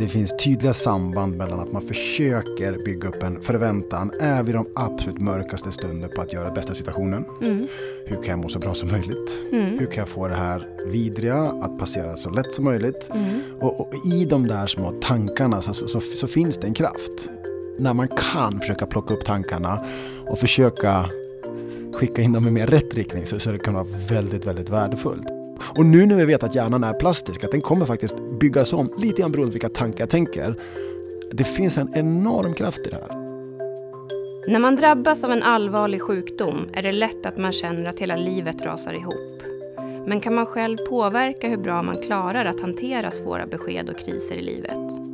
det finns tydliga samband mellan att man försöker bygga upp en förväntan, är vid de absolut mörkaste stunder på att göra det bästa av situationen. Mm. Hur kan jag må så bra som möjligt? Mm. Hur kan jag få det här vidriga att passera så lätt som möjligt? Mm. Och, och i de där små tankarna så, så, så, så finns det en kraft. När man kan försöka plocka upp tankarna och försöka skicka in dem i mer rätt riktning så, så det kan vara väldigt, väldigt värdefullt. Och nu när vi vet att hjärnan är plastisk, att den kommer faktiskt byggas om lite grann beroende på vilka tankar jag tänker. Det finns en enorm kraft i det här. När man drabbas av en allvarlig sjukdom är det lätt att man känner att hela livet rasar ihop. Men kan man själv påverka hur bra man klarar att hantera svåra besked och kriser i livet?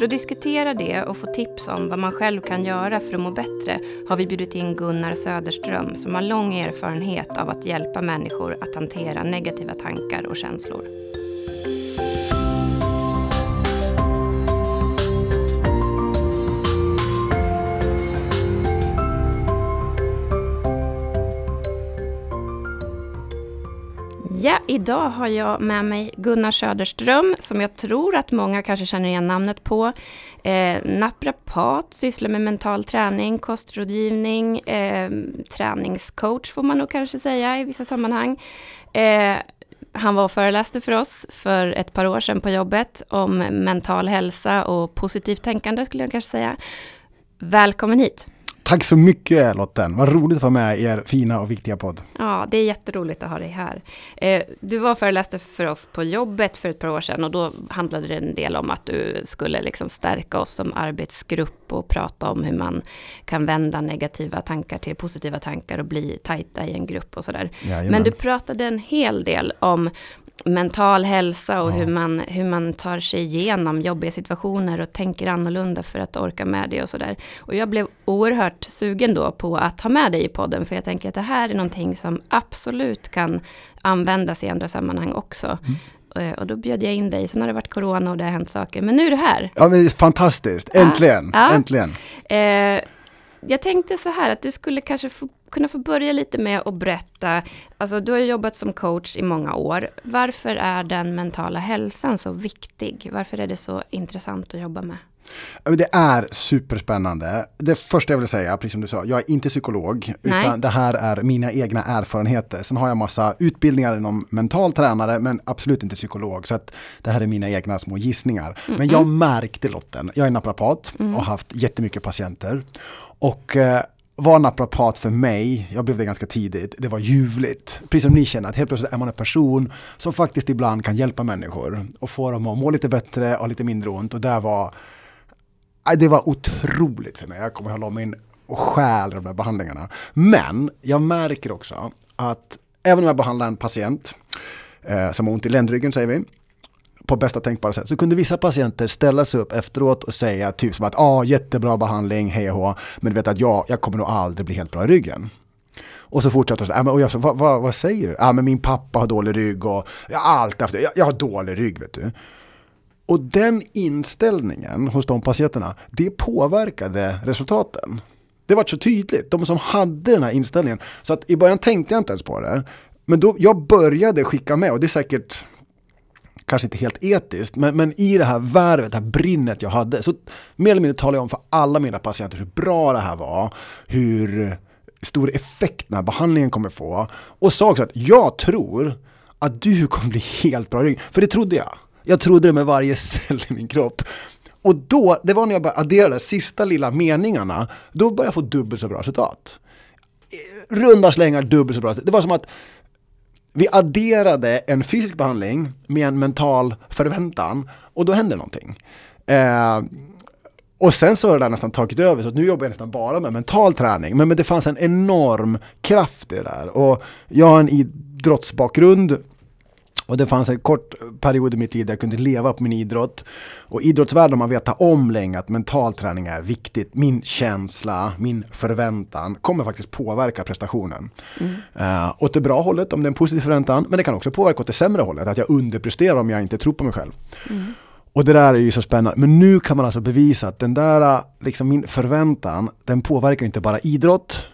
För att diskutera det och få tips om vad man själv kan göra för att må bättre har vi bjudit in Gunnar Söderström som har lång erfarenhet av att hjälpa människor att hantera negativa tankar och känslor. Ja, idag har jag med mig Gunnar Söderström som jag tror att många kanske känner igen namnet på. Eh, naprapat, sysslar med mental träning, kostrådgivning, eh, träningscoach får man nog kanske säga i vissa sammanhang. Eh, han var och föreläste för oss för ett par år sedan på jobbet om mental hälsa och positivt tänkande skulle jag kanske säga. Välkommen hit! Tack så mycket Lotten, vad roligt att vara med i er fina och viktiga podd. Ja, det är jätteroligt att ha dig här. Eh, du var föreläste för oss på jobbet för ett par år sedan och då handlade det en del om att du skulle liksom stärka oss som arbetsgrupp och prata om hur man kan vända negativa tankar till positiva tankar och bli tajta i en grupp och sådär. Jajamän. Men du pratade en hel del om mental hälsa och Ja. hur, man, hur man tar sig igenom jobbiga situationer och tänker annorlunda för att orka med det och sådär. Och jag blev oerhört sugen då på att ha med dig i podden, för jag tänker att det här är någonting som absolut kan användas i andra sammanhang också. Eh, Och då bjöd jag in dig, sen har det varit corona och det har hänt saker, men nu är du här. Ja, men det är fantastiskt, äntligen, Ja. äntligen. Eh, jag tänkte så här att du skulle kanske få, kunna få börja lite med att berätta, alltså du har jobbat som coach i många år. Varför är den mentala hälsan så viktig? Varför är det så intressant att jobba med? Det är superspännande. Det första jag vill säga, precis som du sa, jag är inte psykolog. Nej. Utan det här är mina egna erfarenheter. Sen har jag massa utbildningar inom mental tränare, men absolut inte psykolog. Så att det här är mina egna små gissningar. Men jag märkte Lotten, jag är naprapat och har haft jättemycket patienter. Och eh, var naprapat för mig, jag blev det ganska tidigt, det var ljuvligt. Precis som ni känner, att helt plötsligt är man en person som faktiskt ibland kan hjälpa människor och få dem att må lite bättre och ha lite mindre ont. Och där var Det var otroligt för mig. Jag kommer hålla min själ i de här behandlingarna. Men jag märker också att även om jag behandlar en patient eh, som har ont i ländryggen säger vi, på bästa tänkbara sätt, så kunde vissa patienter ställa sig upp efteråt och säga typ som att ah, jättebra behandling, hej och hå, men du vet att jag, jag kommer nog aldrig bli helt bra i ryggen. Och så fortsätter jag, ah, och jag så, vad, vad, vad säger du? Ah, men min pappa har dålig rygg och jag har alltid haft jag, jag har dålig rygg vet du. Och den inställningen hos de patienterna, det påverkade resultaten. Det var så tydligt, de som hade den här inställningen. Så att i början tänkte jag inte ens på det. Men då, jag började skicka med, och det är säkert kanske inte helt etiskt, men, men i det här värvet, det här brinnet jag hade, så mer eller mindre talade jag om för alla mina patienter hur bra det här var, hur stor effekt den här behandlingen kommer få. Och sa också att jag tror att du kommer bli helt bra i ryggen. För det trodde jag. Jag trodde det med varje cell i min kropp. Och då, det var när jag började addera de sista lilla meningarna, då började jag få dubbelt så bra resultat. Eh, runda slängar dubbelt så bra. Det var som att vi adderade en fysisk behandling med en mental förväntan och då hände någonting. Eh, och sen så har det där nästan tagit över så att nu jobbar jag nästan bara med mental träning. Men, men det fanns en enorm kraft i det där. Och jag har en idrottsbakgrund och det fanns en kort period i mitt liv där jag kunde leva på min idrott. Och idrottsvärlden har man vetat om länge att mental träning är viktigt. Min känsla, min förväntan kommer faktiskt påverka prestationen. Uh, åt det bra hållet om det är en positiv förväntan. Men det kan också påverka åt det sämre hållet. Att jag underpresterar om jag inte tror på mig själv. Och det där är ju så spännande. Men nu kan man alltså bevisa att den där, liksom min förväntan, den påverkar inte bara idrott.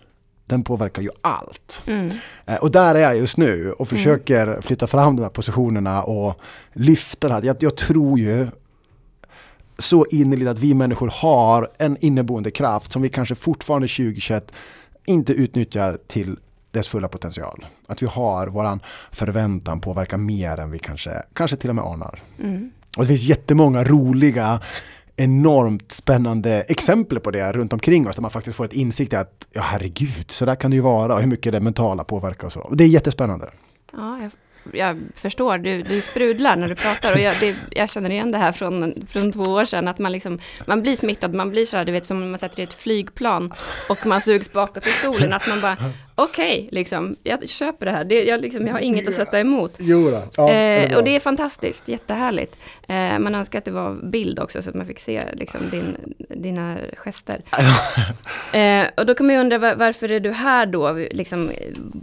Den påverkar ju allt. Mm. Eh, Och där är jag just nu och försöker flytta fram de här positionerna och lyfta det här. Jag, jag tror ju så innerligt att vi människor har en inneboende kraft som vi kanske fortfarande 2021 inte utnyttjar till dess fulla potential. Att vi har våran förväntan påverkar mer än vi kanske, kanske till och med anar. Mm. Och det finns jättemånga roliga enormt spännande exempel på det runt omkring oss där man faktiskt får ett insikt i att ja herregud, så där kan det ju vara och hur mycket det mentala påverkar och så. Och det är jättespännande. Ja, jag, jag förstår, du, du sprudlar när du pratar och jag, det, jag känner igen det här från, från två år sedan, att man, liksom, man blir smittad, man blir så här, du vet som när man sätter i ett flygplan och man sugs bakåt i stolen, att man bara okej, okay, liksom, jag köper det här, det, jag, liksom, jag har inget att sätta emot. Jo då. Ja, eh, och det är fantastiskt, jättehärligt. Eh, man önskar att det var bild också, så att man fick se liksom, din, dina gester. eh, och då kan man ju undra, varför är du här då? Liksom,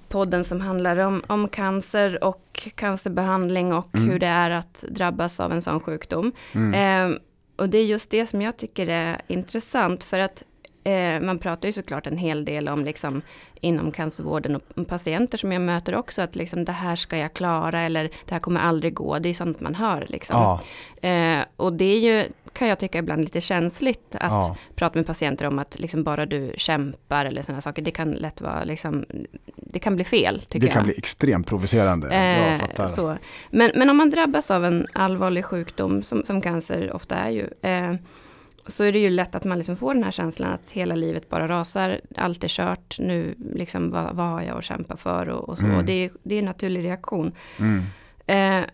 podden som handlar om, om cancer och cancerbehandling och mm. hur det är att drabbas av en sån sjukdom. Mm. Eh, och det är just det som jag tycker är intressant, för att Eh, man pratar ju såklart en hel del om liksom inom cancervården och patienter som jag möter också att liksom det här ska jag klara eller det här kommer aldrig gå. Det är sånt man hör liksom. Ja. Eh, och det är ju, kan jag tycka ibland lite känsligt att ja. prata med patienter om att liksom bara du kämpar eller sådana saker. Det kan lätt vara liksom, det kan bli fel tycker det jag. Kan bli extremt provocerande. Eh, så. Men, men om man drabbas av en allvarlig sjukdom som, som cancer ofta är ju eh, så är det ju lätt att man liksom får den här känslan att hela livet bara rasar, allt är kört, nu liksom vad, vad har jag att kämpa för och, och så. Mm. Och det, är, det är en naturlig reaktion. Mm. Eh,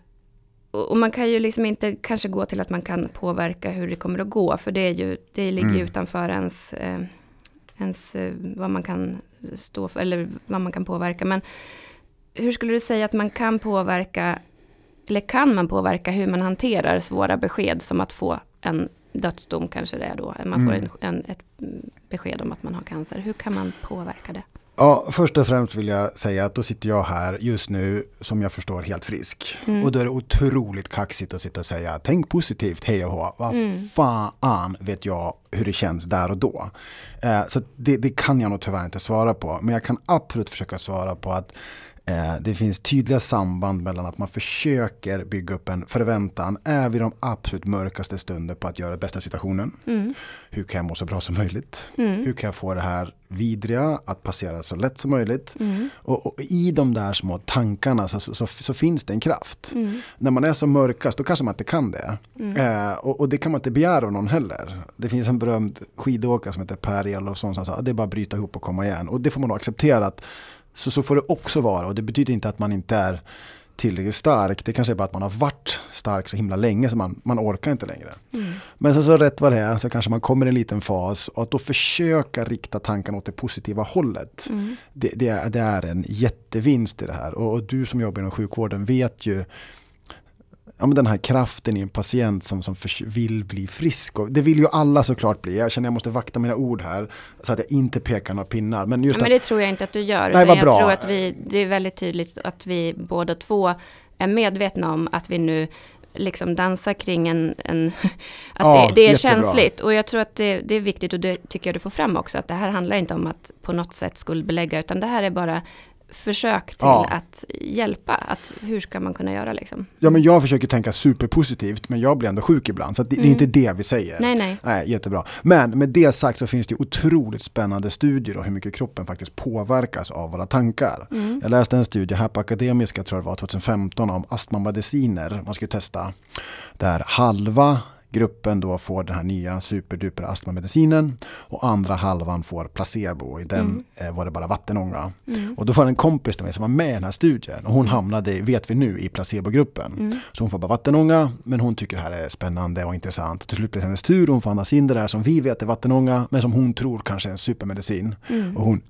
och, och man kan ju liksom inte kanske gå till att man kan påverka hur det kommer att gå, för det, är ju, det ligger mm. utanför ens, eh, ens eh, vad man kan stå för, eller vad man kan påverka. Men hur skulle du säga att man kan påverka, eller kan man påverka hur man hanterar svåra besked som att få en dödsdom kanske det är då. Man får mm. en, en, ett besked om att man har cancer. Hur kan man påverka det? Ja, först och främst vill jag säga att då sitter jag här just nu som jag förstår helt frisk. Mm. Och då är det otroligt kaxigt att sitta och säga tänk positivt, hej och hå. Vad mm. fan vet jag hur det känns där och då. Eh, så det, det, kan jag nog tyvärr inte svara på. Men jag kan absolut försöka svara på att det finns tydliga samband mellan att man försöker bygga upp en förväntan, är vid de absolut mörkaste stunder på att göra det bästa av situationen. Mm. Hur kan jag må så bra som möjligt? Mm. Hur kan jag få det här vidriga att passera så lätt som möjligt? Mm. Och, och, i de där små tankarna så, så, så, så finns det en kraft. Mm. När man är som mörkast då kanske man inte kan det. Mm. Eh, och, och, det kan man inte begära av någon heller. Det finns en berömd skidåkare som heter Per Elofsson som sa att det är bara att bryta ihop och komma igen. Och det får man nog acceptera att så, så får det också vara och det betyder inte att man inte är tillräckligt stark. Det kanske är bara att man har varit stark så himla länge så man, man orkar inte längre. Mm. Men sen så rätt vad det är så kanske man kommer i en liten fas och att då försöka rikta tankarna åt det positiva hållet. Mm. Det, det, är, det, är, en jättevinst i det här och, och, du som jobbar inom sjukvården vet ju ja, men den här kraften i en patient som, som vill bli frisk. Och det vill ju alla såklart bli. Jag känner att jag måste vakta mina ord här så att jag inte pekar några pinnar. Men, just men det tror jag inte att du gör. Nej, jag bra. tror att vi, det är väldigt tydligt att vi båda två är medvetna om att vi nu liksom dansar kring en, en att ja, det, det, är jättebra. känsligt. Och jag tror att det, det, är viktigt och det tycker jag du får fram också, att det här handlar inte om att på något sätt skuldbelägga, utan det här är bara försök till ja. att hjälpa. Att hur ska man kunna göra liksom? Ja men jag försöker tänka superpositivt men jag blir ändå sjuk ibland. Så det, mm. det, är inte det vi säger. Nej, nej. nej, jättebra. Men med det sagt så finns det otroligt spännande studier om hur mycket kroppen faktiskt påverkas av våra tankar. Mm. Jag läste en studie här på Akademiska tror jag det var 2015 om astmamediciner. Man skulle testa där halva gruppen då får den här nya superduper astmamedicinen och andra halvan får placebo. I den mm. eh, var det bara vattenånga. Mm. Och då var det en kompis till mig som var med i den här studien och hon mm. hamnade, vet vi nu, i placebogruppen. Mm. Så hon får bara vattenånga men hon tycker det här är spännande och intressant. Till slut blir det hennes tur, hon får andas in det där som vi vet är vattenånga men som hon tror kanske är en supermedicin. Mm. Och hon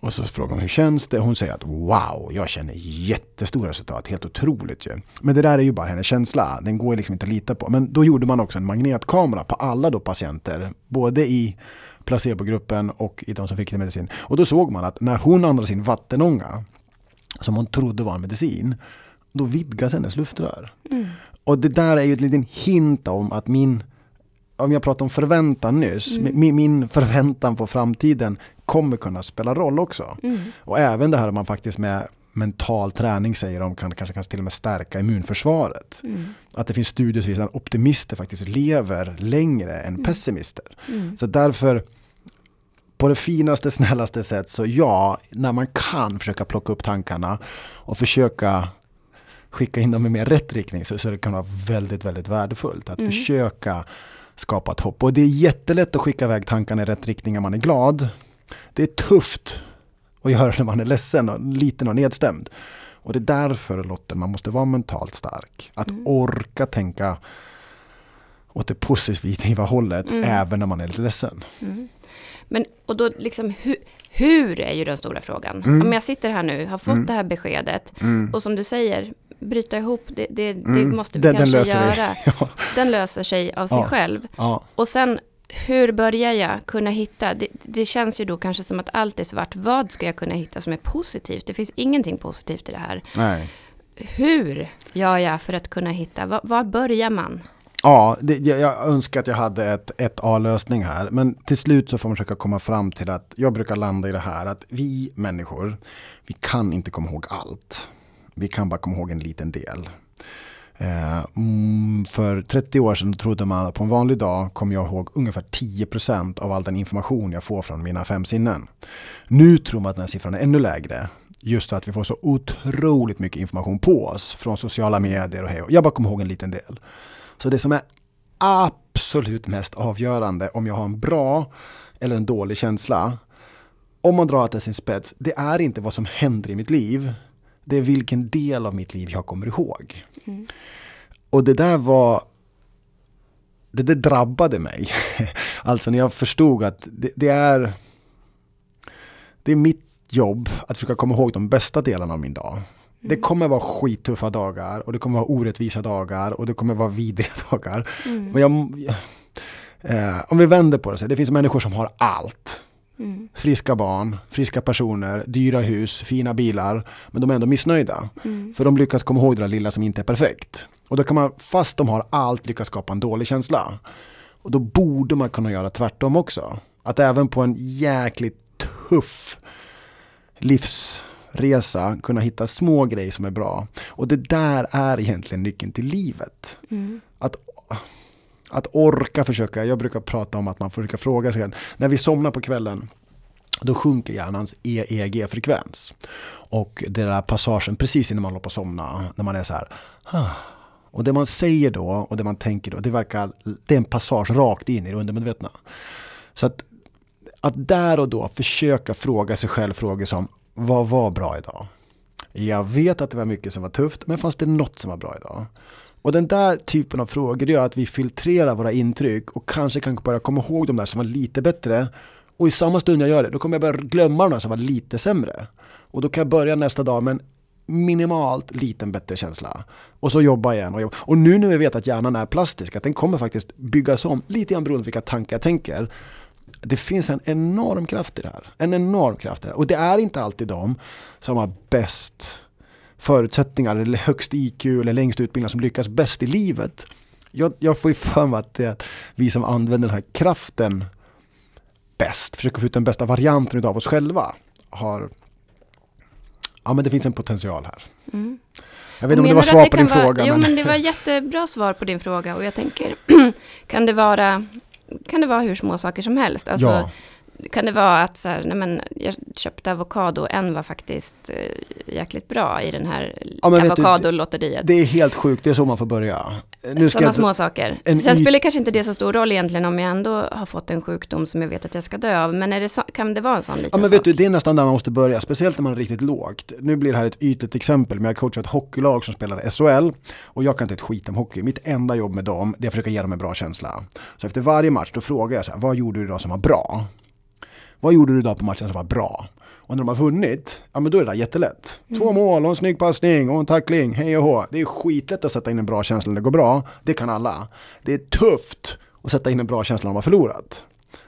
och så frågar hon hur känns det? Hon säger att wow, jag känner jättestora resultat, helt otroligt ju. Men det där är ju bara hennes känsla, den går liksom inte att lita på. Men då gjorde man också en magnetkamera på alla då patienter, både i placebogruppen och i de som fick medicin. Och då såg man att när hon andades in vattenånga, som hon trodde var en medicin, då vidgas hennes luftrör. Mm. Och det där är ju en liten hint om att min om jag pratar om förväntan nyss, mm. min, min, förväntan på framtiden kommer kunna spela roll också. Mm. Och även det här man faktiskt med mental träning säger de kan, kanske kan till och med stärka immunförsvaret. Mm. Att det finns studier som visar att optimister faktiskt lever längre än Mm. pessimister. Mm. Så därför på det finaste, snällaste sätt så ja, när man kan försöka plocka upp tankarna och försöka skicka in dem i mer rätt riktning så, så det kan vara väldigt, väldigt värdefullt att Mm. försöka skapa ett hopp. Och det är jättelätt att skicka iväg tankarna i rätt riktning när man är glad. Det är tufft att göra när man är ledsen och liten och nedstämd. Och det är därför Lotten, man måste vara mentalt stark. Att Mm. orka tänka åt det positiva hållet Mm. även när man är lite ledsen. Mm. Men och då liksom hur, hur är ju den stora frågan. Mm. Om jag sitter här nu, har fått Mm. det här beskedet Mm. och som du säger, bryta ihop, det, det, det Mm. måste vi Den- den kanske vi. göra. Ja. Den löser sig av sig Ja. själv. Ja. Och sen, hur börjar jag kunna hitta? Det, det känns ju då kanske som att allt är svart. Vad ska jag kunna hitta som är positivt? Det finns ingenting positivt i det här. Nej. Hur gör jag för att kunna hitta? Var, var börjar man? Ja, det, jag, önskar att jag hade ett, ett A-lösning här. Men till slut så får man försöka komma fram till att jag brukar landa i det här att vi människor, vi kan inte komma ihåg allt. Vi kan bara komma ihåg en liten del. Eh, mm, för 30 år sedan trodde man att på en vanlig dag kommer jag ihåg ungefär 10% av all den information jag får från mina fem sinnen. Nu tror man att den här siffran är ännu lägre. Just för att vi får så otroligt mycket information på oss från sociala medier och hej. och Jag bara kommer ihåg en liten del. Så det som är absolut mest avgörande om jag har en bra eller en dålig känsla. Om man drar det till sin spets, det är inte vad som händer i mitt liv. Det är vilken del av mitt liv jag kommer ihåg. Mm. Och det där var det där drabbade mig. alltså när jag förstod att det, det är det är mitt jobb att försöka komma ihåg de bästa delarna av min dag. Det Mm. kommer vara skittuffa dagar och det kommer vara orättvisa dagar och det kommer vara vidriga dagar. Mm. Men jag, eh, om vi vänder på det, så det finns människor som har allt. Mm. Friska barn, friska personer, dyra hus, fina bilar. Men de är ändå missnöjda. Mm. För de lyckas komma ihåg det där lilla som inte är perfekt. Och då kan man, fast de har allt, lyckas skapa en dålig känsla. Och då borde man kunna göra tvärtom också. Att även på en jäkligt tuff livsresa kunna hitta små grejer som är bra. Och det där är egentligen nyckeln till livet. Mm. Att, att orka försöka, jag brukar prata om att man får försöka fråga sig, när vi somnar på kvällen då sjunker hjärnans EEG-frekvens. Och det där passagen precis innan man håller på att somna, när man är så här. "Ah." Och det man säger då och det man tänker då, det verkar, det är en passage rakt in i det undermedvetna. Så att, att där och då försöka fråga sig själv frågor som, vad var bra idag? Jag vet att det var mycket som var tufft, men fanns det något som var bra idag? Och den där typen av frågor gör att vi filtrerar våra intryck och kanske kan börja komma ihåg de där som var lite bättre. Och i samma stund jag gör det, då kommer jag börja glömma de där som var lite sämre. Och då kan jag börja nästa dag med en minimalt liten bättre känsla. Och så jobba igen. Och, jobba. och nu när vi vet att hjärnan är plastisk, att den kommer faktiskt byggas om lite grann beroende på vilka tankar jag tänker. Det finns en enorm kraft i det här. En enorm kraft i det här. Och det är inte alltid de som har bäst förutsättningar eller högst IQ eller längst utbildningar som lyckas bäst i livet. Jag, jag får ju för mig att det är att vi som använder den här kraften bäst, försöker få ut den bästa varianten av oss själva, har Ja men det finns en potential här. Mm. Jag vet inte om det var svar att på din vara, fråga. Jo, men... men det var jättebra svar på din fråga. Och jag tänker, kan det vara, kan det vara hur små saker som helst? Alltså, ja, Kan det vara att så här, nej men, jag köpte avokado, en var faktiskt eh, jäkligt bra i den här Ja, avokadolotteriet. det är helt sjukt, det är så man får börja. Nu ska Sådana små saker. en Sen spelar kanske inte det så stor roll egentligen om jag ändå har fått en sjukdom som jag vet att jag ska dö av. Men är det så, kan det vara en sån liten Ja men sak? vet du, det är nästan där man måste börja, speciellt när man är riktigt lågt. Nu blir det här ett ytligt exempel, men jag coachar ett hockeylag som spelar SHL och jag kan inte ett skit om hockey. Mitt enda jobb med dem, det är att försöka ge dem en bra känsla. Så efter varje match, då frågar jag så här, vad gjorde du idag som var bra? Vad gjorde du idag på matchen som var bra? Och när de har vunnit, ja men då är det där jättelätt. Två mål och en snygg passning och en tackling, hej och hå. Det är skitlätt att sätta in en bra känsla när det går bra. Det kan alla. Det är tufft att sätta in en bra känsla när de har förlorat.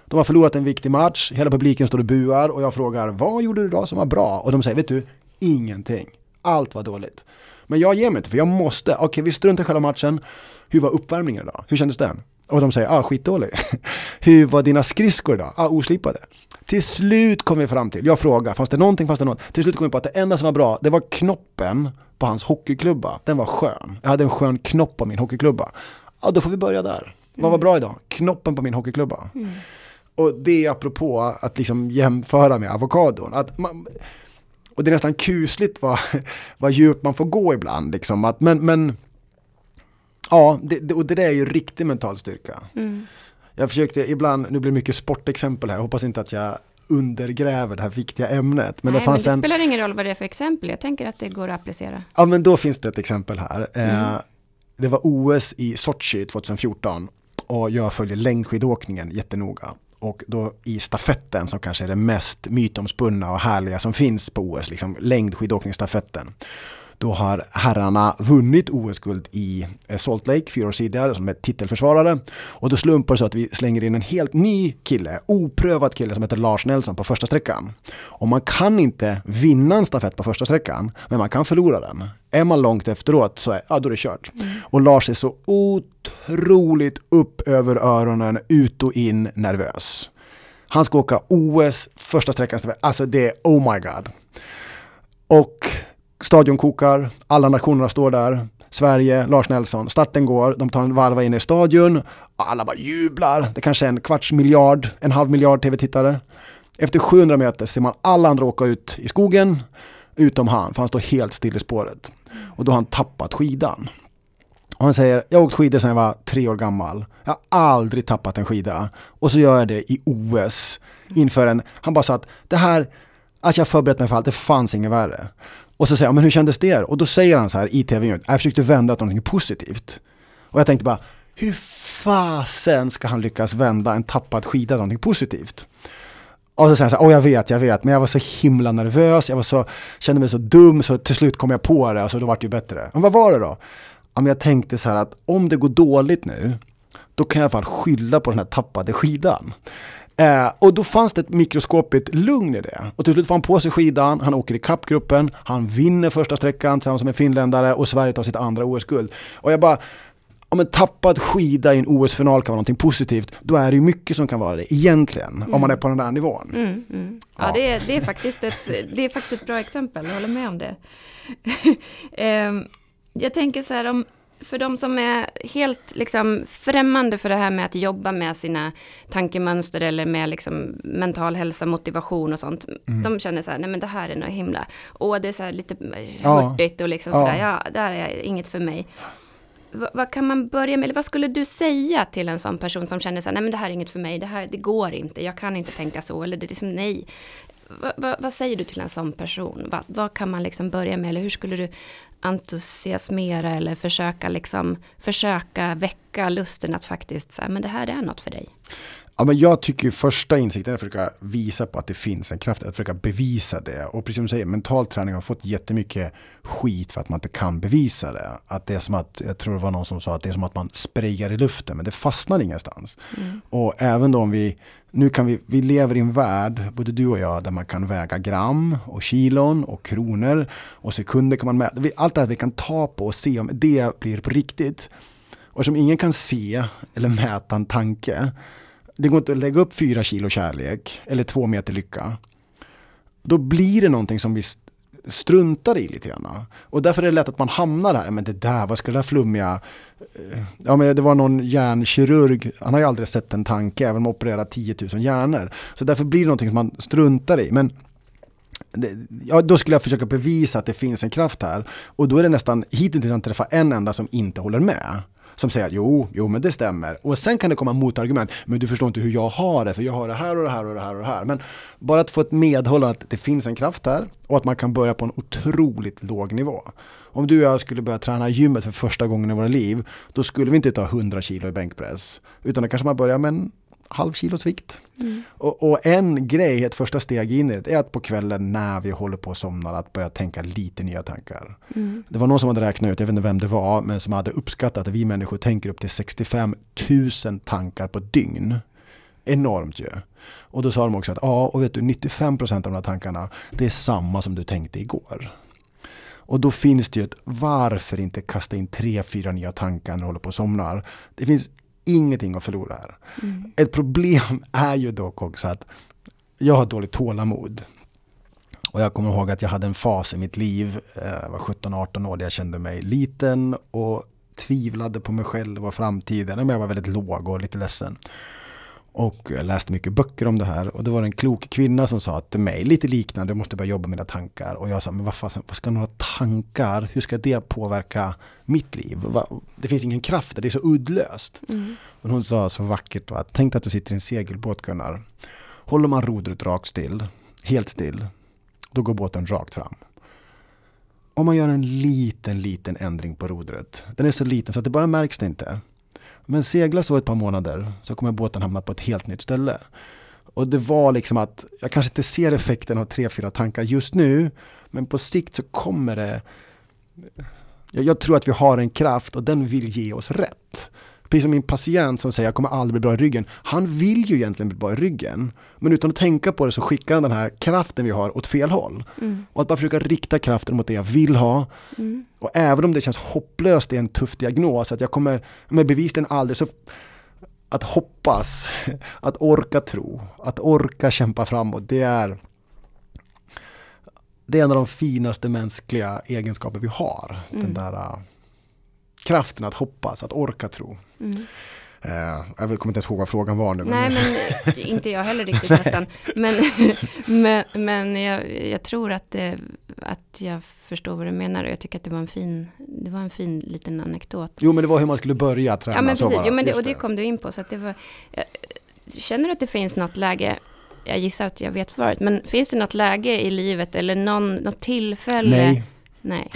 De har förlorat en viktig match, hela publiken står och buar och jag frågar vad gjorde du idag som var bra? Och de säger, vet du, ingenting. Allt var dåligt. Men jag ger mig inte för jag måste, okej vi struntar i själva matchen. Hur var uppvärmningen idag? Hur kändes den? Och de säger, ah skitdålig. Hur var dina skridskor idag? Ah oslipade. Till slut kom vi fram till, jag frågade, fanns det någonting, fanns det något? Till slut kom vi på att det enda som var bra, det var knoppen på hans hockeyklubba. Den var skön. Jag hade en skön knopp på min hockeyklubba. Ja, då får vi börja där. Mm. Vad var bra idag? Knoppen på min hockeyklubba. Mm. Och det är apropå att liksom jämföra med avokadon. Att man, och det är nästan kusligt vad, vad djupt man får gå ibland. Liksom. Att, men, men ja, det, och det där är ju riktig mental styrka. Mm. Jag försökte ibland, nu blir det mycket sportexempel här, jag hoppas inte att jag undergräver det här viktiga ämnet. Men, Nej, det, fanns men det en... spelar ingen roll vad det är för exempel, jag tänker att det går att applicera. Ja men då finns det ett exempel här. Eh, mm. det var OS i Sochi 2014 och jag följer längdskidåkningen jättenoga. Och då i stafetten som kanske är det mest mytomspunna och härliga som finns på OS, liksom längdskidåkningsstafetten. Då har herrarna vunnit OS-guld i eh, Salt Lake fyra år tidigare som är titelförsvarare. Och då slumpar det så att vi slänger in en helt ny kille, oprövad kille som heter Lars Nelson på första sträckan. Och man kan inte vinna en stafett på första sträckan, men man kan förlora den. Är man långt efteråt så är, ja, då är det kört. Mm. Och Lars är så otroligt upp över öronen, ut och in nervös. Han ska åka OS första sträckan, alltså det är oh my god. Och Stadion kokar, alla nationerna står där. Sverige, Lars Nelson, starten går, de tar en varva in i stadion. Alla bara jublar. Det kanske är en kvarts miljard, en halv miljard tv-tittare. Efter 700 meter ser man alla andra åka ut i skogen, utom han, för han står helt still i spåret. Och då har han tappat skidan. Och han säger, jag har åkt skidor sedan jag var tre år gammal. Jag har aldrig tappat en skida. Och så gör jag det i OS. Inför en, han bara sa att det här, alltså jag förberett mig för allt, det fanns inget värre. Och så säger han, men hur kändes det? Och då säger han så här i tv jag försökte vända till någonting positivt. Och jag tänkte bara, hur fasen ska han lyckas vända en tappad skida till någonting positivt? Och så säger han så här, åh jag vet, jag vet, men jag var så himla nervös, jag var så, kände mig så dum, så till slut kom jag på det, och så då vart det ju bättre. Men vad var det då? Ja, men jag tänkte så här att om det går dåligt nu, då kan jag i alla fall skylla på den här tappade skidan. Eh, och då fanns det ett mikroskopigt lugn i det. Och till slut får han på sig skidan, han åker i kappgruppen, han vinner första sträckan tillsammans med finländare och Sverige tar sitt andra OS-guld. Och jag bara, om en tappad skida i en OS-final kan vara någonting positivt, då är det ju mycket som kan vara det egentligen, mm. om man är på den där nivån. Mm, mm. Ja, ja. Det, är, det, är faktiskt ett, det är faktiskt ett bra exempel, jag håller med om det. um, jag tänker så här, om, för de som är helt liksom främmande för det här med att jobba med sina tankemönster eller med liksom mental hälsa, motivation och sånt. Mm. De känner så här, nej men det här är något himla, och det är så här lite hurtigt och liksom ja. sådär, ja, det här är inget för mig. V vad kan man börja med, eller vad skulle du säga till en sån person som känner så här, nej men det här är inget för mig, det här, det går inte, jag kan inte tänka så, eller det är liksom nej. Va, va, vad säger du till en sån person? Va, vad kan man liksom börja med? Eller hur skulle du entusiasmera eller försöka, liksom, försöka väcka lusten att faktiskt säga, men det här är något för dig? Ja, men jag tycker första insikten är att försöka visa på att det finns en kraft, att försöka bevisa det. Och precis som du säger, mental träning har fått jättemycket skit för att man inte kan bevisa det. Att det är som att, jag tror det var någon som sa att det är som att man sprayar i luften men det fastnar ingenstans. Mm. Och även då om vi, nu kan vi, vi lever i en värld, både du och jag, där man kan väga gram och kilon och kronor och sekunder kan man mäta. Allt det här vi kan ta på och se om det blir på riktigt. Och som ingen kan se eller mäta en tanke det går inte att lägga upp fyra kilo kärlek eller två meter lycka. Då blir det någonting som vi struntar i lite grann. Och därför är det lätt att man hamnar här, men det där, vad ska det där flummiga... Eh, ja men det var någon hjärnkirurg, han har ju aldrig sett en tanke, även om man opererar 10 000 hjärnor. Så därför blir det någonting som man struntar i. Men ja, då skulle jag försöka bevisa att det finns en kraft här. Och då är det nästan, hittills har jag inte träffat en enda som inte håller med som säger att jo, jo men det stämmer. Och sen kan det komma motargument, men du förstår inte hur jag har det, för jag har det här och det här och det här och det här. Men bara att få ett medhållande att det finns en kraft här och att man kan börja på en otroligt låg nivå. Om du och jag skulle börja träna gymmet för första gången i våra liv, då skulle vi inte ta 100 kilo i bänkpress. Utan då kanske man börjar med en halv kilos vikt. Mm. Och, och, en grej, ett första steg in i det, är att på kvällen när vi håller på att somna, att börja tänka lite nya tankar. Mm. Det var någon som hade räknat ut, jag vet inte vem det var, men som hade uppskattat att vi människor tänker upp till 65 000 tankar på dygn. Enormt ju. Och då sa de också att ja, och vet du, 95% av de här tankarna, det är samma som du tänkte igår. Och då finns det ju ett varför inte kasta in tre, fyra nya tankar när du håller på och somnar. Det finns ingenting att förlora här. Mm. Ett problem är ju dock också att jag har dåligt tålamod. Och jag kommer ihåg att jag hade en fas i mitt liv, eh, jag var 17-18 år, där jag kände mig liten och tvivlade på mig själv och framtiden. Men jag var väldigt låg och lite ledsen. Och jag läste mycket böcker om det här och det var en klok kvinna som sa till mig, lite liknande, du måste börja jobba med dina tankar. Och jag sa, men vad, fasen, vad ska några tankar, hur ska det påverka mitt liv? Det finns ingen kraft det är så uddlöst. Mm. Men hon sa så vackert, att tänk att du sitter i en segelbåt Gunnar. Håller man rodret rakt still, helt still, då går båten rakt fram. Om man gör en liten, liten ändring på rodret, den är så liten så att det bara märks det inte. Men segla så ett par månader så kommer båten hamna på ett helt nytt ställe. Och det var liksom att jag kanske inte ser effekten av tre, fyra tankar just nu. Men på sikt så kommer det jag, jag tror att vi har en kraft och den vill ge oss rätt. Precis som min patient som säger jag kommer aldrig bli bra i ryggen. Han vill ju egentligen bli bra i ryggen. Men utan att tänka på det så skickar han den här kraften vi har åt fel håll. Mm. Och att bara försöka rikta kraften mot det jag vill ha. Mm. Och även om det känns hopplöst, i en tuff diagnos, att jag kommer med bevisligen aldrig så att hoppas, att orka tro, att orka kämpa framåt, det är det är en av de finaste mänskliga egenskaper vi har. Mm. Den där uh, kraften att hoppas, att orka tro. Mm. Uh, jag kommer inte ens ihåg vad frågan var nu. Nej, men, men inte jag heller riktigt nästan. Men, men, men jag, jag, tror att, det, att jag förstår vad du menar och jag tycker att det var en fin, det var en fin liten anekdot. Jo, men det var hur man skulle börja träna. Ja, men precis. Jo, men det, och det kom du in på. Så att det var, jag, känner du att det finns något läge jag gissar att jag vet svaret, men finns det något läge i livet eller någon, något tillfälle? Nej. Nej,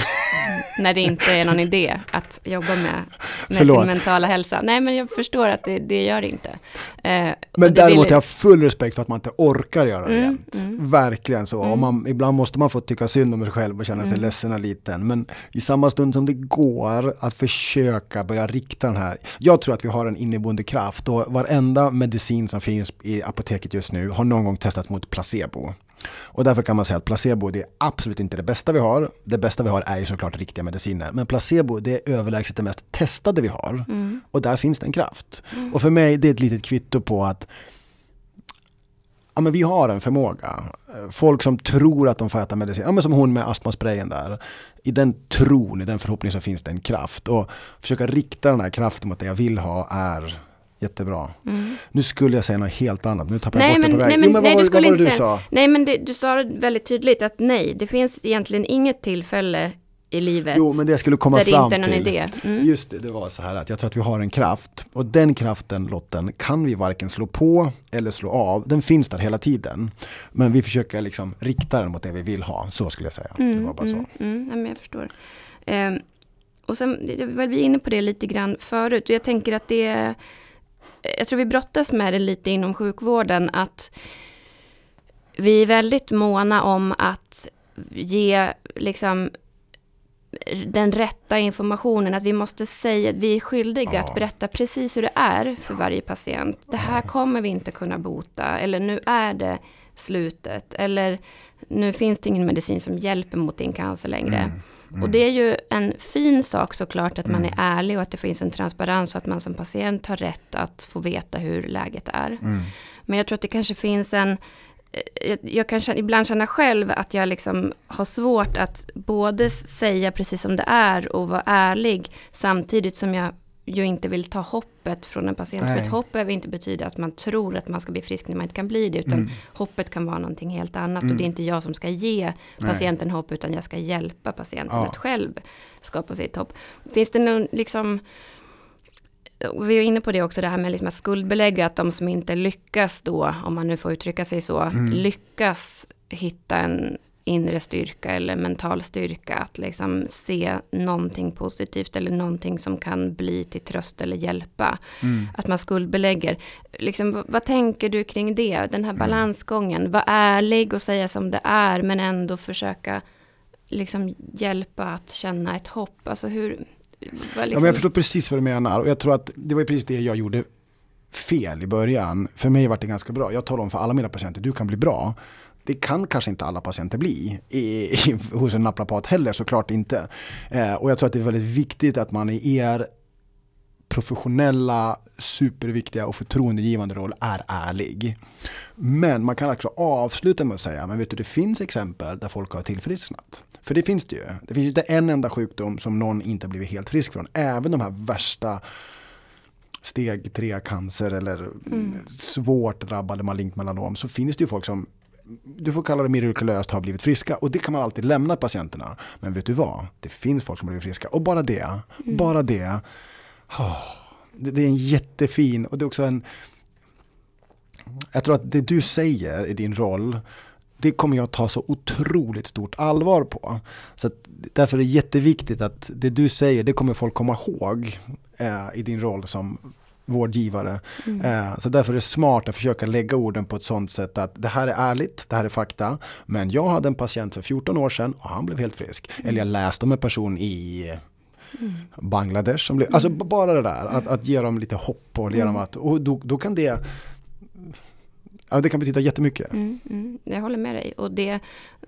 när det inte är någon idé att jobba med, med sin mentala hälsa. Nej, men jag förstår att det, det gör det inte. Eh, men däremot vill... jag har full respekt för att man inte orkar göra det mm, jämt. Mm. Verkligen så. Mm. Man, ibland måste man få tycka synd om sig själv och känna sig mm. ledsen och liten. Men i samma stund som det går att försöka börja rikta den här. Jag tror att vi har en inneboende kraft och varenda medicin som finns i apoteket just nu har någon gång testats mot placebo. Och därför kan man säga att placebo det är absolut inte det bästa vi har. Det bästa vi har är ju såklart riktiga mediciner. Men placebo det är överlägset det mest testade vi har. Mm. Och där finns det en kraft. Mm. Och för mig det är ett litet kvitto på att ja, men vi har en förmåga. Folk som tror att de får äta medicin, ja, men som hon med astmasprayen där. I den tron, i den förhoppningen så finns det en kraft. Och försöka rikta den här kraften mot det jag vill ha är Jättebra. Mm. Nu skulle jag säga något helt annat, nu tappar jag bort men, det på vägen. Nej, men, jo, men nej, vad, var, vad var det du sa? Nej, men det, du sa väldigt tydligt att nej, det finns egentligen inget tillfälle i livet. Jo, men det jag skulle komma fram till. Idé. Mm. Just det, det var så här att jag tror att vi har en kraft. Och den kraften, Lotten, kan vi varken slå på eller slå av. Den finns där hela tiden. Men vi försöker liksom rikta den mot det vi vill ha. Så skulle jag säga. Mm, det var bara mm, så. Mm, ja, men jag förstår. Um, och sen var vi inne på det lite grann förut. Jag tänker att det är jag tror vi brottas med det lite inom sjukvården, att vi är väldigt måna om att ge liksom den rätta informationen, att vi måste säga, att vi är skyldiga ja. att berätta precis hur det är för varje patient. Det här kommer vi inte kunna bota, eller nu är det slutet, eller nu finns det ingen medicin som hjälper mot din cancer längre. Mm. Mm. Och det är ju en fin sak såklart att man är mm. ärlig och att det finns en transparens och att man som patient har rätt att få veta hur läget är. Mm. Men jag tror att det kanske finns en eh, jag, jag kan känna, ibland känna själv att jag liksom har svårt att både säga precis som det är och vara ärlig samtidigt som jag ju inte vill ta hoppet från en patient. Nej. För ett hopp behöver inte betyda att man tror att man ska bli frisk när man inte kan bli det. Utan mm. hoppet kan vara någonting helt annat. Mm. Och det är inte jag som ska ge patienten Nej. hopp. Utan jag ska hjälpa patienten ja. att själv skapa sitt hopp. Finns det någon liksom vi är inne på det också, det här med liksom att skuldbelägga att de som inte lyckas då, om man nu får uttrycka sig så, mm. lyckas hitta en inre styrka eller mental styrka. Att liksom se någonting positivt eller någonting som kan bli till tröst eller hjälpa. Mm. Att man skuldbelägger. Liksom, vad, vad, tänker du kring det? Den här mm. balansgången. Var ärlig och säga som det är men ändå försöka liksom hjälpa att känna ett hopp. Alltså hur... Liksom... Ja, men jag förstår precis vad du menar och jag tror att det var precis det jag gjorde fel i början. För mig var det ganska bra. Jag talar om för alla mina patienter, du kan bli bra. Det kan kanske inte alla patienter bli i, i, hos en naprapat heller, såklart inte. Eh, och jag tror att det är väldigt viktigt att man i er professionella, superviktiga och förtroendegivande roll är ärlig. Men man kan också avsluta med att säga, men vet du det finns exempel där folk har tillfrisknat. För det finns det ju. Det finns ju inte en enda sjukdom som någon inte blivit helt frisk från. Även de här värsta steg 3 cancer eller mm. svårt drabbade malignt melanom så finns det ju folk som du får kalla det mirakulöst har blivit friska och det kan man alltid lämna patienterna. Men vet du vad? Det finns folk som har blivit friska och bara det, mm. bara det, oh, det, det är en jättefin och det är också en jag tror att det du säger i din roll det kommer jag ta så otroligt stort allvar på. Så därför är det jätteviktigt att det du säger, det kommer folk komma ihåg eh, i din roll som vårdgivare. Mm. Eh, så därför är det smart att försöka lägga orden på ett sånt sätt att det här är ärligt, det här är fakta. Men jag hade en patient för 14 år sedan och han blev helt frisk. Mm. Eller jag läste om en person i Mm. Bangladesh. Som blev, alltså bara det där, att, att ge dem lite hopp och, ge dem mm. att, och då, då kan det Ja, det kan betyda jättemycket. Mm, mm, jag håller med dig. Och det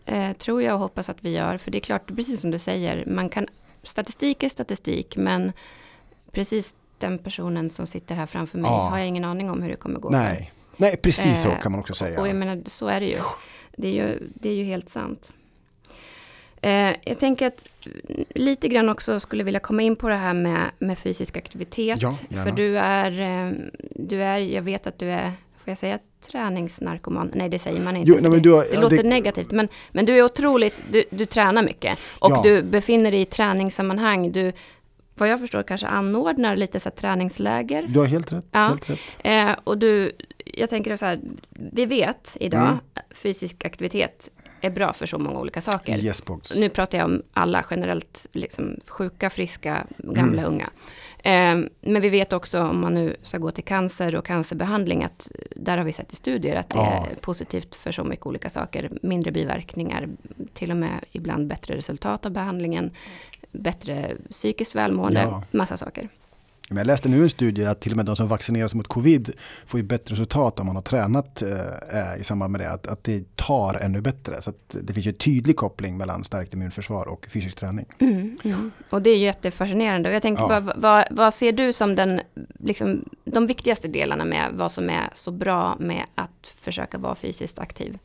eh, tror jag och hoppas att vi gör. För det är klart, precis som du säger, man kan, statistik är statistik, men precis den personen som sitter här framför mig ja. har jag ingen aning om hur det kommer gå Nej, för. Nej precis eh, så kan man också säga. Och jag menar, så är det ju. Det är ju, det är ju helt sant. Eh, jag tänker att lite grann också skulle vilja komma in på det här med, med fysisk aktivitet. Ja, för du är, eh, du är, jag vet att du är får jag säga träningsnarkoman? Nej, det säger man inte. Jo, nej, det, har, det låter det... negativt, men, men du är otroligt, du, du tränar mycket. Och ja. du befinner dig i träningssammanhang. Du, vad jag förstår, kanske anordnar lite så träningsläger. Du har helt rätt. Ja. Helt rätt. Eh, och du, jag tänker så här, vi vet idag, mm. fysisk aktivitet är bra för så många olika saker. Yes, nu pratar jag om alla generellt, liksom sjuka, friska, gamla, mm. unga. Eh, men vi vet också om man nu ska gå till cancer och cancerbehandling att där har vi sett i studier att det ja. är positivt för så mycket olika saker. Mindre biverkningar, till och med ibland bättre resultat av behandlingen, bättre psykiskt välmående, ja. massa saker. Men jag läste nu en studie att till och med de som vaccineras mot covid får ju bättre resultat om man har tränat eh, i samband med det. Att, att det tar ännu bättre. Så det finns ju en tydlig koppling mellan starkt immunförsvar och fysisk träning. Mm, mm. Och det är ju jättefascinerande. Och jag tänker, ja. vad, vad, vad, ser du som den, liksom, de viktigaste delarna med vad som är så bra med att försöka vara fysiskt aktiv?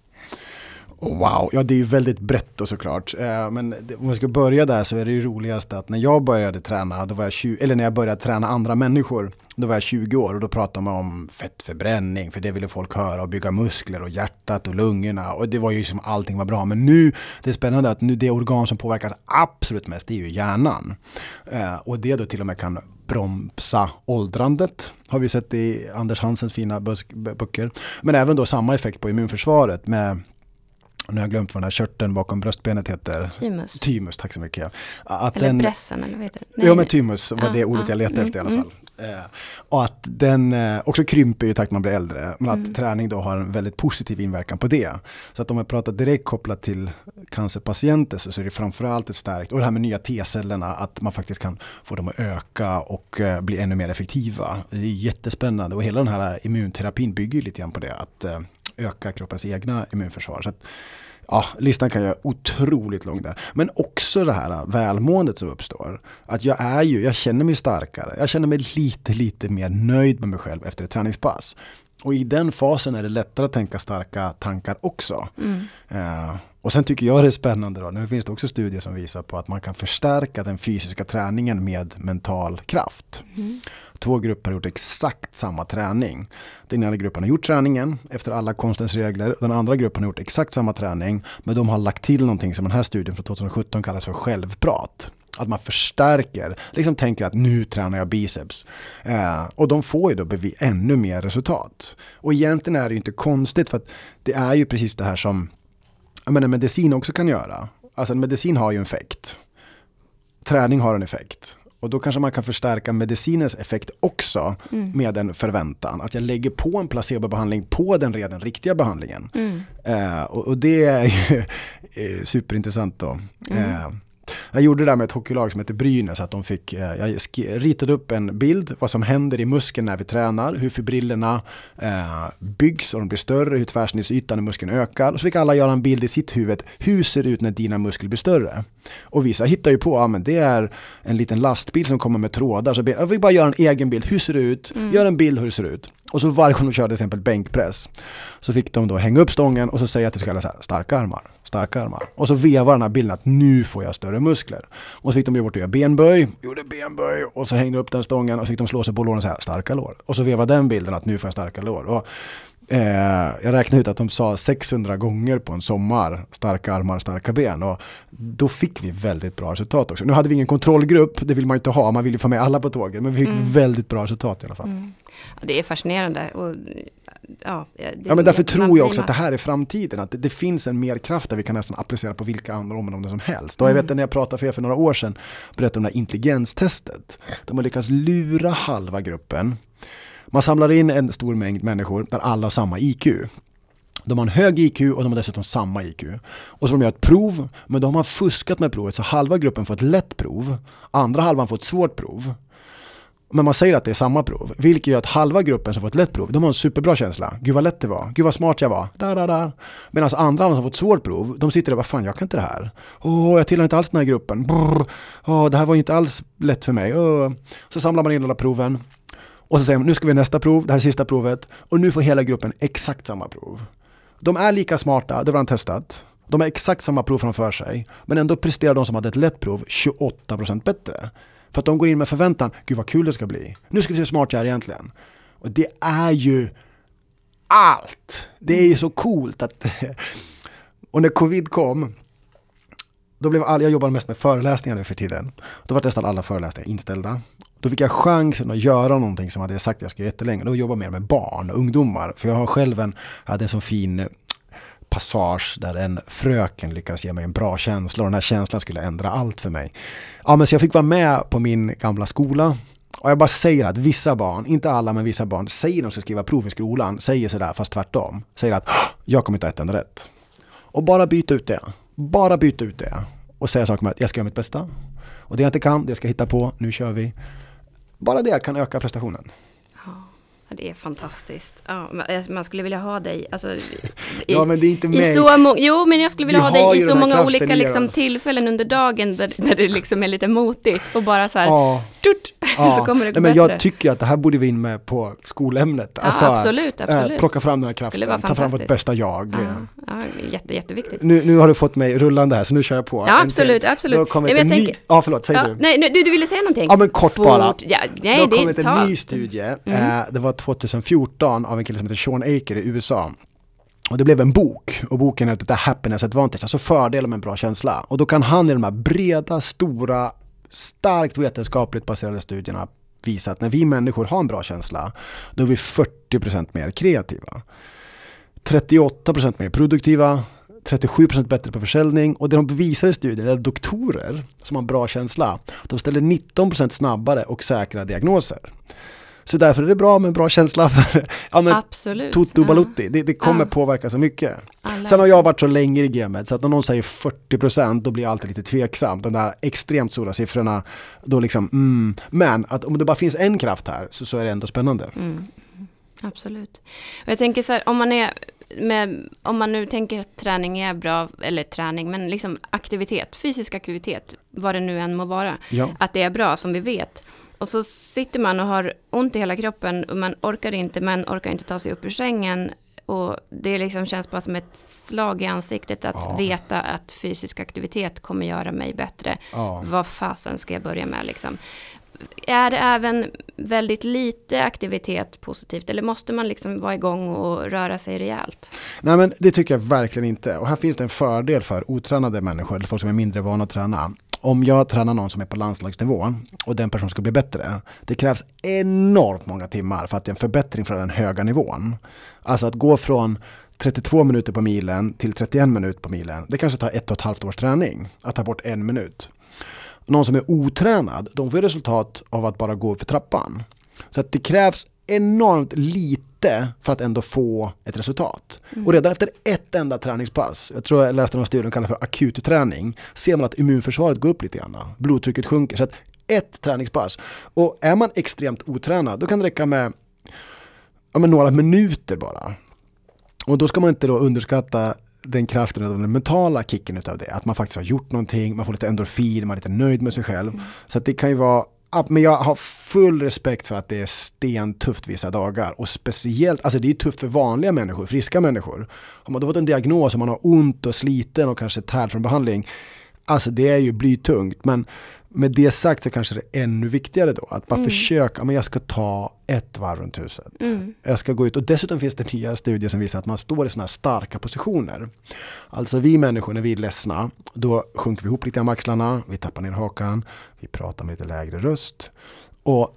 Wow, ja det är ju väldigt brett och såklart. Eh, men om jag ska börja där så är det ju roligast att när jag började träna, då var jag 20, eller när jag började träna andra människor, då var jag 20 år och då pratade man om fettförbränning, för det ville folk höra, och bygga muskler och hjärtat och lungorna. Och det var ju som allting var bra. Men nu, det är spännande att nu det organ som påverkas absolut mest, det är ju hjärnan. Eh, och det då till och med kan bromsa åldrandet. Har vi sett i Anders Hansens fina böcker. Men även då samma effekt på immunförsvaret med nu har jag glömt vad den här körteln bakom bröstbenet heter. Thymus. Thymus, tack så mycket. Att eller den, pressen, eller vad heter det? Nej, ja, men thymus var ja, det ordet ja, jag letade mm, efter i alla mm. fall. Mm. och att den eh, också krymper i takt man blir äldre. Men att mm. träning då har en väldigt positiv inverkan på det. Så att om jag pratar direkt kopplat till cancerpatienter så är det framförallt ett starkt, och det här med nya T-cellerna, att man faktiskt kan få dem att öka och eh, bli ännu mer effektiva. Det är jättespännande och hela den här immunterapin bygger lite grann på det. Att öka kroppens egna immunförsvar. Så att, ja, listan kan göra otroligt lång där. Men också det här välmåendet som uppstår. Att jag är ju, jag känner mig starkare. Jag känner mig lite, lite mer nöjd med mig själv efter ett träningspass. Och i den fasen är det lättare att tänka starka tankar också. Mm. Uh, och sen tycker jag det är spännande då, nu finns det också studier som visar på att man kan förstärka den fysiska träningen med mental kraft. Mm. Två grupper har gjort exakt samma träning. Den ena gruppen har gjort träningen efter alla konstens regler. Den andra gruppen har gjort exakt samma träning. Men de har lagt till någonting som den här studien från 2017 kallas för självprat. Att man förstärker, liksom tänker att nu tränar jag biceps. Eh, och de får ju då ännu mer resultat. Och egentligen är det ju inte konstigt för att det är ju precis det här som jag menar, medicin också kan göra. Alltså medicin har ju en effekt. Träning har en effekt. Och då kanske man kan förstärka medicinens effekt också mm. med en förväntan. Att jag lägger på en placebobehandling på den redan riktiga behandlingen. Mm. Eh, och, och, det är ju superintressant då. Mm. Eh, Jag gjorde det där med ett hockeylag som heter Brynäs, att de fick, eh, jag ritade upp en bild vad som händer i muskeln när vi tränar, hur fibrillerna eh, byggs och de blir större, hur tvärsnittsytan i muskeln ökar. Och så fick alla göra en bild i sitt huvud, hur ser det ut när dina muskler blir större? Och vissa hittar ju på, ja men det är en liten lastbil som kommer med trådar, så jag fick bara göra en egen bild, hur ser det ut? Mm. Gör en bild hur det ser ut. Och så varje gång de körde till exempel bänkpress så fick de då hänga upp stången och så säga att det skulle vara starka armar, starka armar. Och så vevar den här bilden att nu får jag större muskler. Och så fick de göra bort och göra benböj, gjorde benböj och så hängde upp den stången och så fick de slå sig på låren så här, starka lår. Och så vevar den bilden att nu får jag starka lår. Och jag räknade ut att de sa 600 gånger på en sommar, starka armar, starka ben. Och då fick vi väldigt bra resultat också. Nu hade vi ingen kontrollgrupp, det vill man inte ha, man vill ju få med alla på tåget. Men vi fick mm. väldigt bra resultat i alla fall. Mm. Ja, det är fascinerande. Och, ja, ja, men därför tror jag också att det här är framtiden. Att det, det, finns en mer kraft där vi kan nästan applicera på vilka andra områden som helst. Och jag mm. vet när jag pratade för er för några år sedan, berättade om det här intelligenstestet. De har lyckats lura halva gruppen man samlar in en stor mängd människor där alla har samma IQ. De har en hög IQ och de har dessutom samma IQ. Och så får de göra ett prov, men då har man fuskat med provet så halva gruppen får ett lätt prov, andra halvan får ett svårt prov. Men man säger att det är samma prov, vilket gör att halva gruppen som får ett lätt prov, de har en superbra känsla. Gud vad lätt det var, gud vad smart jag var. Da, da, da. Medan andra som får ett svårt prov, de sitter där, vad fan jag kan inte det här. Åh, jag tillhör inte alls den här gruppen. Brr. Det här var ju inte alls lätt för mig. Oh. Så samlar man in alla proven och så säger man, nu ska vi nästa prov, det här är sista provet. Och nu får hela gruppen exakt samma prov. De är lika smarta, det har han testat. De har exakt samma prov framför sig. Men ändå presterar de som hade ett lätt prov 28% bättre. För att de går in med förväntan, gud vad kul det ska bli. Nu ska vi se hur smart jag är egentligen. Och det är ju allt. Det är ju så coolt att... och när covid kom, då blev all, jag jobbar mest med föreläsningar nu för tiden. Då var nästan alla föreläsningar inställda. Då fick jag chansen att göra någonting som jag hade sagt att jag skulle jättelänge. Då jobba mer med barn och ungdomar. För jag har själv en, hade en sån fin eh, passage där en fröken lyckades ge mig en bra känsla och den här känslan skulle ändra allt för mig. Ja, men så jag fick vara med på min gamla skola och jag bara säger att vissa barn, inte alla men vissa barn, säger de ska skriva prov i skolan, säger sådär fast tvärtom. Säger att jag kommer inte ha ett enda rätt. Och bara byta ut det. Bara byta ut det. Och säga saker som att jag ska göra mitt bästa. Och det jag inte kan, det ska jag hitta på, nu kör vi. Bara det kan öka prestationen. Det är fantastiskt. Ja, man skulle vilja ha dig, alltså, i, ja, men det är inte mig. Så jo, men jag skulle vilja Vi ha dig i så många olika liksom, tillfällen under dagen där, där det liksom är lite motigt och bara så här, ja. Tut, ja. så kommer det gå Nej, men Jag tycker att det här borde vi in med på skolämnet. Alltså, ja, absolut, äh, absolut. Äh, plocka fram den här kraften, ta fram vårt bästa jag. Ja, ja, jätte, jätteviktigt. Nu, nu har du fått mig rullande här, så nu kör jag på. Ja, absolut, absolut. Då kommer nej, tänker... ny... Ja, förlåt, säg du. Nej, du, du ville säga någonting? Ja, men kort Fort. bara. Ja, nej, det har kommit en ny studie. Mm. Eh, det var 2014 av en kille som heter Sean Aker i USA. Och det blev en bok och boken heter The Happiness Advantage, alltså fördelar med en bra känsla. Och då kan han i de här breda, stora, starkt vetenskapligt baserade studierna visa att när vi människor har en bra känsla, då är vi 40% mer kreativa. 38% mer produktiva, 37% bättre på försäljning och det de visar i studier är att doktorer som har en bra känsla, de ställer 19% snabbare och säkra diagnoser. Så därför är det bra med en bra känsla för ja, men Absolut. Toto Balutti. Det, det kommer ja. påverka så mycket. Alla. Sen har jag varit så länge i gamet så att när någon säger 40% då blir jag alltid lite tveksam. De där extremt stora siffrorna, då liksom, mm. Men att om det bara finns en kraft här så, så är det ändå spännande. Mm. Absolut. Och jag tänker så här, om man är med, om man nu tänker att träning är bra, eller träning, men liksom aktivitet, fysisk aktivitet, vad det nu än må vara, ja. att det är bra som vi vet. Och så sitter man och har ont i hela kroppen och man orkar inte, men orkar inte ta sig upp ur sängen. Och det liksom känns bara som ett slag i ansiktet att ja. veta att fysisk aktivitet kommer göra mig bättre. Ja. Vad fasen ska jag börja med liksom? Är det även väldigt lite aktivitet positivt eller måste man liksom vara igång och röra sig rejält? Nej men det tycker jag verkligen inte. Och här finns det en fördel för otränade människor, eller folk som är mindre vana att träna om jag tränar någon som är på landslagsnivå och den personen ska bli bättre. Det krävs enormt många timmar för att det är en förbättring från den höga nivån. Alltså att gå från 32 minuter på milen till 31 minuter på milen. Det kanske tar ett och ett halvt års träning att ta bort en minut. Någon som är otränad, de får resultat av att bara gå för trappan. Så att det krävs enormt lite för att ändå få ett resultat. Mm. Och redan efter ett enda träningspass, jag tror jag läste någon studie som kallar för akut träning, ser man att immunförsvaret går upp lite grann. Blodtrycket sjunker. Så att ett träningspass. Och är man extremt otränad, då kan det räcka med, ja, med några minuter bara. Och då ska man inte då underskatta den kraften och den mentala kicken utav det. Att man faktiskt har gjort någonting, man får lite endorfin, man är lite nöjd med sig själv. Mm. Så det kan ju vara men jag har full respekt för att det är stentufft vissa dagar. Och speciellt, alltså det är tufft för vanliga människor, friska människor. Om man då fått en diagnos och man har ont och sliten och kanske tärd från behandling. Alltså det är ju blytungt. Men med det sagt så kanske det är ännu viktigare då att bara mm. försöka, men jag ska ta ett varv runt huset. Mm. Jag ska gå ut och dessutom finns det nya studier som visar att man står i sådana här starka positioner. Alltså vi människor när vi är ledsna, då sjunker vi ihop lite med axlarna, vi tappar ner hakan, vi pratar med lite lägre röst. Och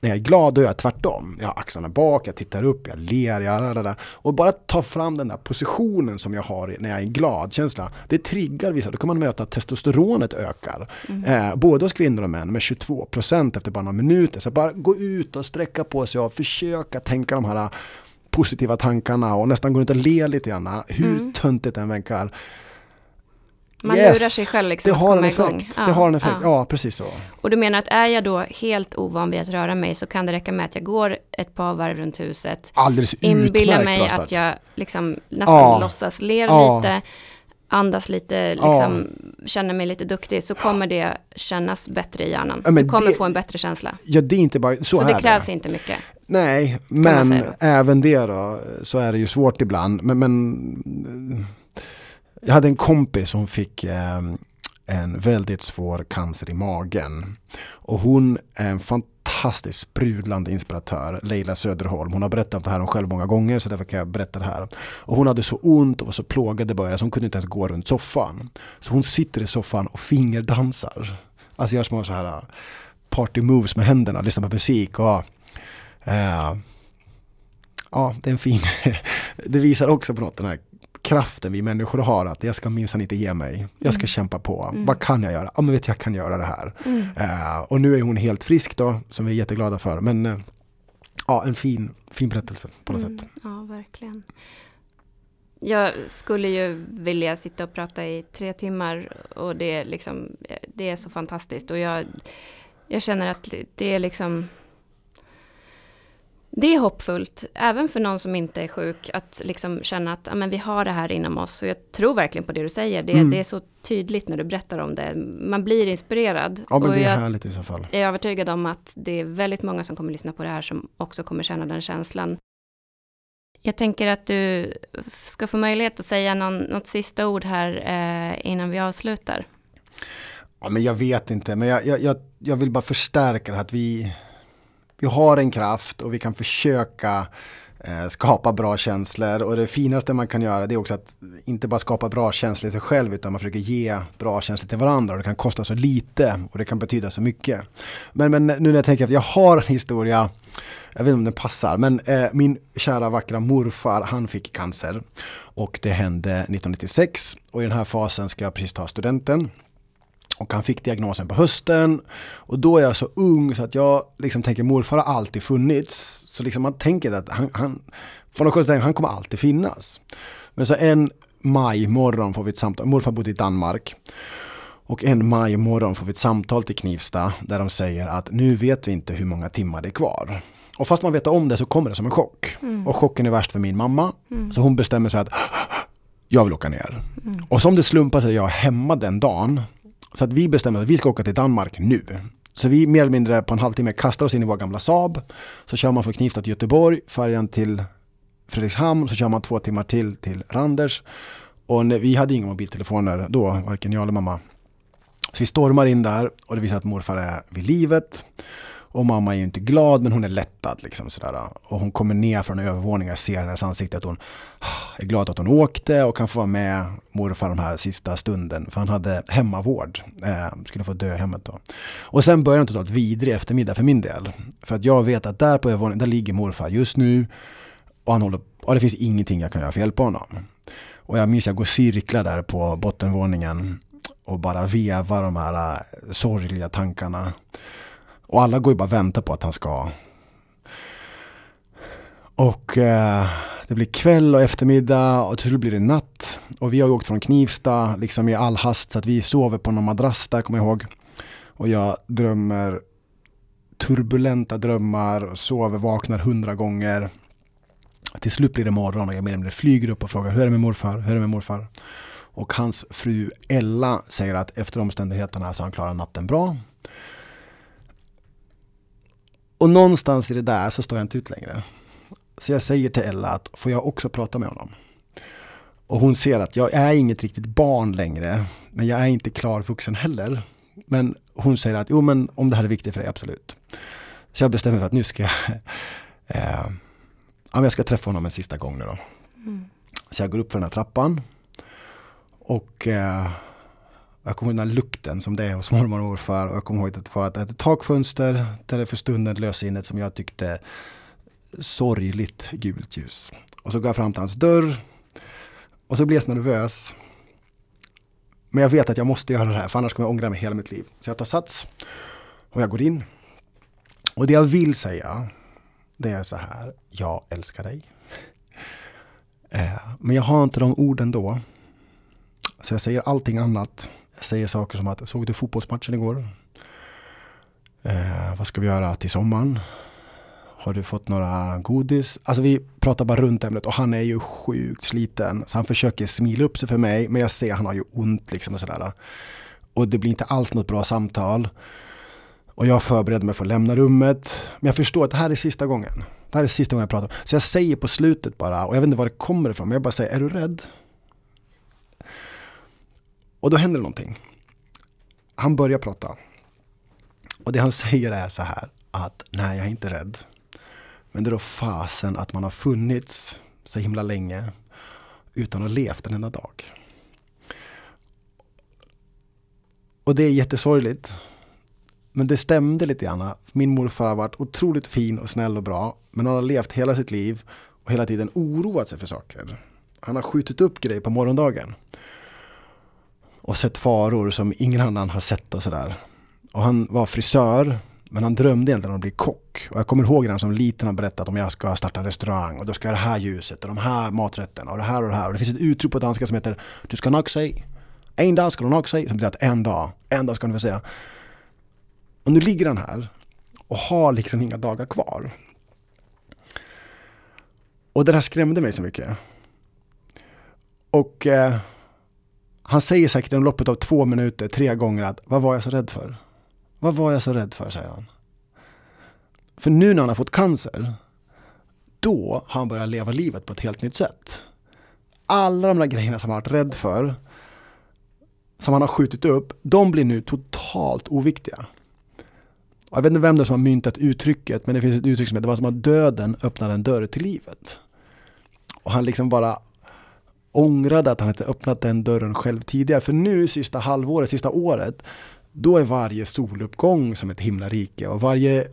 när jag är glad då är jag tvärtom. Jag har axlarna bak, jag tittar upp, jag ler, jag där, Och bara ta fram den där positionen som jag har när jag är glad känsla. Det triggar vissa, då kan man möta att testosteronet ökar. Mm. Eh, både hos kvinnor och män med 22% efter bara några minuter. Så bara gå ut och sträcka på sig och försöka tänka de här positiva tankarna och nästan gå runt och le lite grann. Hur mm. töntigt den verkar. Man yes, lurar sig själv liksom det har en effekt. Igång. Ja, det har en effekt, ja. ja. precis så. Och du menar att är jag då helt ovan vid att röra mig så kan det räcka med att jag går ett par varv runt huset. Alldeles Inbillar mig att jag liksom nästan ja. låtsas ler ja. lite, andas lite, liksom ja. känner mig lite duktig så kommer det kännas bättre i hjärnan. Du kommer det, få en bättre känsla. Ja, det är inte bara, så, så det krävs det. inte mycket. Nej, men även det då så är det ju svårt ibland. Men, men jag hade en kompis som fick eh, en väldigt svår cancer i magen. Och hon är en fantastiskt sprudlande inspiratör, Leila Söderholm. Hon har berättat om det här om själv många gånger så därför kan jag berätta det här. Och hon hade så ont och var så plågad i början så hon kunde inte ens gå runt soffan. Så hon sitter i soffan och fingerdansar. Alltså gör små så här eh, party moves med händerna, lyssnar på musik och eh, Ja, det är en fin... det visar också på något den här kraften vi människor har att jag ska minsann inte ge mig. Jag ska mm. kämpa på. Mm. Vad kan jag göra? Ja men vet jag kan göra det här. Uh, och nu är hon helt frisk då, som vi är jätteglada för. Men uh, ja, en fin, fin berättelse på något mm. sätt. Ja, verkligen. Jag skulle ju vilja sitta och prata i tre timmar och det är liksom, det är så fantastiskt. Och jag, jag känner att det är liksom det är hoppfullt, även för någon som inte är sjuk, att liksom känna att ja, men vi har det här inom oss. Och jag tror verkligen på det du säger. Det, mm. det är så tydligt när du berättar om det. Man blir inspirerad. Ja, men och det är härligt i så fall. Jag är övertygad om att det är väldigt många som kommer lyssna på det här som också kommer känna den känslan. Jag tänker att du ska få möjlighet att säga någon, något sista ord här eh, innan vi avslutar. Ja, men jag vet inte, men jag, jag, jag vill bara förstärka det här att vi vi har en kraft och vi kan försöka eh, skapa bra känslor och det finaste man kan göra det är också att inte bara skapa bra känslor i sig själv utan man försöker ge bra känslor till varandra och det kan kosta så lite och det kan betyda så mycket. Men, men nu när jag tänker att jag har en historia jag vet inte om den passar, men eh, min kära vackra morfar, han fick cancer. Och det hände 1996 och i den här fasen ska jag precis ta studenten. Och han fick diagnosen på hösten. Och då är jag så ung så att jag liksom tänker morfar har alltid funnits. Så liksom man tänker att han, han, för något konstigt, han kommer alltid finnas. Men så en majmorgon får vi ett samtal, morfar bodde i Danmark. Och en majmorgon får vi ett samtal till Knivsta där de säger att nu vet vi inte hur många timmar det är kvar. Och fast man vet om det så kommer det som en chock. Mm. Och chocken är värst för min mamma. Mm. Så hon bestämmer sig att jag vill åka ner. Mm. Och som det slumpar sig är jag hemma den dagen. Så att vi bestämde att vi ska åka till Danmark nu. Så vi mer eller mindre på en halvtimme kastar oss in i vår gamla Saab. Så kör man från Knivsta till Göteborg, färjan till Fredrikshamn, så kör man två timmar till till Randers. Och när, vi hade inga mobiltelefoner då, varken jag eller mamma. Så vi stormar in där och det visar att morfar är vid livet. Och mamma är ju inte glad men hon är lättad. Liksom, sådär. Och hon kommer ner från övervåningen och ser hennes ansikte att hon ah, är glad att hon åkte och kan få vara med morfar den här sista stunden. För han hade hemmavård. Eh, skulle få dö i hemmet då. Och sen börjar en totalt vidrig eftermiddag för min del. För att jag vet att där på övervåningen, där ligger morfar just nu. Och, han håller, och det finns ingenting jag kan göra för att hjälpa honom. Och jag minns jag går cirklar där på bottenvåningen och bara vevar de här eh, sorgliga tankarna. Och alla går ju bara och väntar på att han ska Och eh, det blir kväll och eftermiddag och till slut blir det natt. Och vi har ju åkt från Knivsta liksom i all hast så att vi sover på någon madrass där kommer jag ihåg. Och jag drömmer turbulenta drömmar, sover, vaknar hundra gånger. Till slut blir det morgon och jag menar, flyger upp och frågar hur är det med morfar? Hur är det med morfar? Och hans fru Ella säger att efter omständigheterna så har han klarat natten bra. Och någonstans i det där så står jag inte ut längre. Så jag säger till Ella att får jag också prata med honom? Och hon ser att jag är inget riktigt barn längre. Men jag är inte klar vuxen heller. Men hon säger att jo men om det här är viktigt för dig, absolut. Så jag bestämmer mig för att nu ska jag, eh, ja, jag ska träffa honom en sista gång nu då. Mm. Så jag går upp för den här trappan. Och eh, jag kommer ihåg den här lukten som det är hos mormor och morfar. Och jag kommer ihåg att det var ett takfönster där det för stunden lös in ett som jag tyckte sorgligt gult ljus. Och så går jag fram till hans dörr. Och så blir jag så nervös. Men jag vet att jag måste göra det här för annars kommer jag ångra mig hela mitt liv. Så jag tar sats och jag går in. Och det jag vill säga det är så här. Jag älskar dig. Eh, men jag har inte de orden då. Så jag säger allting annat. Säger saker som att, såg du fotbollsmatchen igår? Eh, vad ska vi göra till sommaren? Har du fått några godis? Alltså vi pratar bara runt ämnet och han är ju sjukt sliten. Så han försöker smila upp sig för mig men jag ser att han har ju ont liksom och sådär. Och det blir inte alls något bra samtal. Och jag förbereder mig för att lämna rummet. Men jag förstår att det här är sista gången. Det här är sista gången jag pratar. Så jag säger på slutet bara, och jag vet inte var det kommer ifrån, men jag bara säger, är du rädd? Och då händer det någonting. Han börjar prata. Och det han säger är så här att nej, jag är inte rädd. Men det är då fasen att man har funnits så himla länge utan att ha levt en enda dag. Och det är jättesorgligt. Men det stämde lite grann. Min morfar har varit otroligt fin och snäll och bra. Men han har levt hela sitt liv och hela tiden oroat sig för saker. Han har skjutit upp grejer på morgondagen. Och sett faror som ingen annan har sett och sådär. Och han var frisör men han drömde egentligen om att bli kock. Och jag kommer ihåg när han som liten har berättat om jag ska starta en restaurang och då ska jag ha det här ljuset och de här maträtterna och det här och det här. Och det finns ett uttryck på danska som heter Du ska nog sig. En dag ska du nog sig. Som betyder att en dag, en dag ska du få säga. Och nu ligger han här och har liksom inga dagar kvar. Och det där skrämde mig så mycket. Och eh, han säger säkert inom loppet av två minuter tre gånger att vad var jag så rädd för? Vad var jag så rädd för, säger han. För nu när han har fått cancer, då har han börjat leva livet på ett helt nytt sätt. Alla de där grejerna som han varit rädd för, som han har skjutit upp, de blir nu totalt oviktiga. Jag vet inte vem det är som har myntat uttrycket, men det finns ett uttryck som heter det var som att döden öppnade en dörr till livet. Och han liksom bara ångrade att han inte öppnat den dörren själv tidigare. För nu, sista halvåret, sista året, då är varje soluppgång som ett himlarike och varje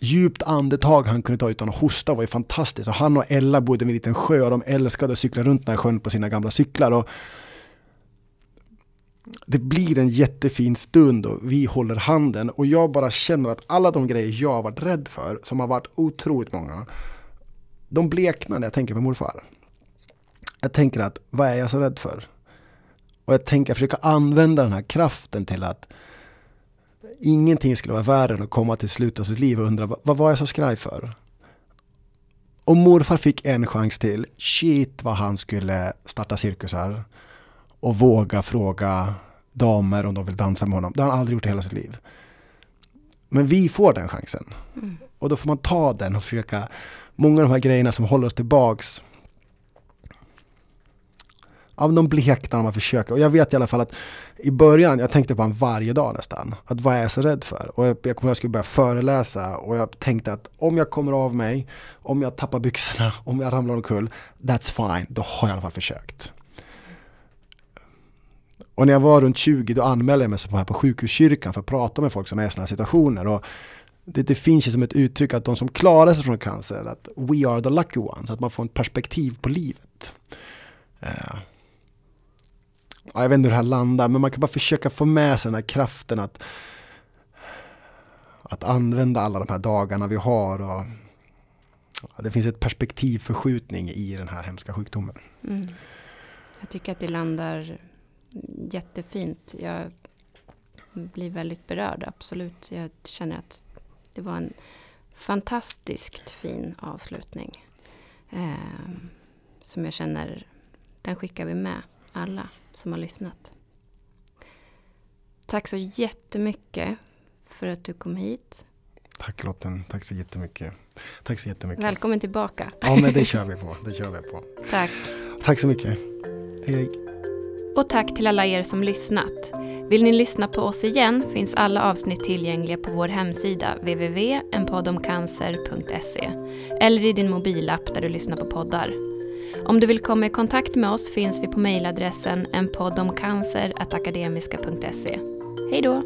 djupt andetag han kunde ta utan att hosta var ju fantastiskt. Och han och Ella bodde vid en liten sjö och de älskade att cykla runt den här sjön på sina gamla cyklar. Och det blir en jättefin stund och vi håller handen och jag bara känner att alla de grejer jag har varit rädd för, som har varit otroligt många, de bleknar när jag tänker på morfar. Jag tänker att, vad är jag så rädd för? Och jag tänker försöka använda den här kraften till att ingenting skulle vara värre än att komma till slutet av sitt liv och undra vad var jag så skraj för? Om morfar fick en chans till, shit vad han skulle starta cirkusar och våga fråga damer om de vill dansa med honom. Det har han aldrig gjort i hela sitt liv. Men vi får den chansen. Mm. Och då får man ta den och försöka, många av de här grejerna som håller oss tillbaks ja, de bleknar när man försöker. Och jag vet i alla fall att i början, jag tänkte på honom varje dag nästan. Att vad är jag så rädd för? Och jag, jag kommer jag skulle börja föreläsa och jag tänkte att om jag kommer av mig, om jag tappar byxorna, om jag ramlar omkull, that's fine, då har jag i alla fall försökt. Och när jag var runt 20 då anmälde jag mig så här på sjukhuskyrkan för att prata med folk som är i sådana här situationer. Och det, det, finns ju som ett uttryck att de som klarar sig från cancer, att we are the lucky ones, att man får ett perspektiv på livet. Uh jag vet inte hur det här landar, men man kan bara försöka få med sig den här kraften att, att använda alla de här dagarna vi har och det finns ett perspektivförskjutning i den här hemska sjukdomen. Mm. Jag tycker att det landar jättefint. Jag blir väldigt berörd, absolut. Jag känner att det var en fantastiskt fin avslutning. Eh, som jag känner, den skickar vi med alla som har lyssnat. Tack så jättemycket för att du kom hit. Tack Lotten, tack så jättemycket. Tack så jättemycket. Välkommen tillbaka. Ja men det kör vi på, det kör vi på. Tack. Tack så mycket. Hej hej. Och tack till alla er som lyssnat. Vill ni lyssna på oss igen finns alla avsnitt tillgängliga på vår hemsida www.enpoddomcancer.se eller i din mobilapp där du lyssnar på poddar. Om du vill komma i kontakt med oss finns vi på mejladressen enpoddomcancer.akademiska.se. Hej då!